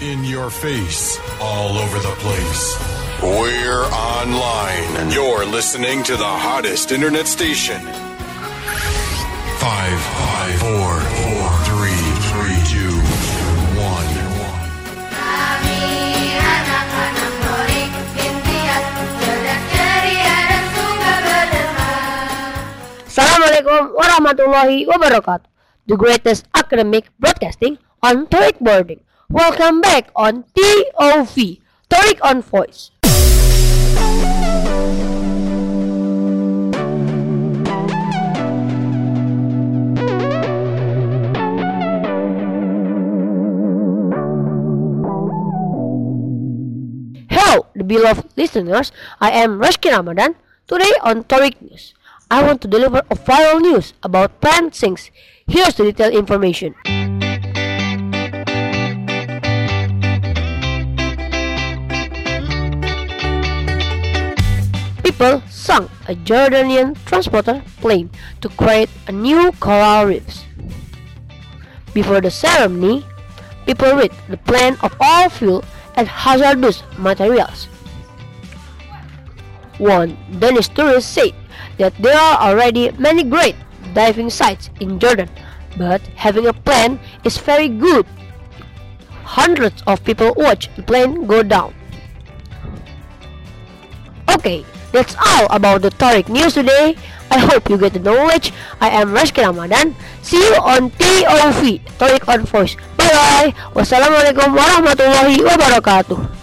In your face, all over the place. We're online. You're listening to the hottest internet station. Five, five, four, four, three, three, two, one. Kami anak-anak Torik Imtiaz Cerdas ceria dan suka berderma Assalamualaikum warahmatullahi wabarakatuh. The greatest academic broadcasting on Torik Boarding. Welcome back on TOV, Torik on Voice. Hello, the beloved listeners. I am Rashki Ramadan. Today on Torik News, I want to deliver a viral news about plant things. Here's the detailed information. People sunk a Jordanian transporter plane to create a new coral reefs. Before the ceremony, people read the plan of all fuel and hazardous materials. One Danish tourist said that there are already many great diving sites in Jordan, but having a plan is very good. Hundreds of people watch the plane go down. Okay, that's all about the Torik news today. I hope you get the knowledge. I am Rashki Ramadan. See you on TOV, Torik on Voice. Bye bye. Wassalamualaikum warahmatullahi wabarakatuh.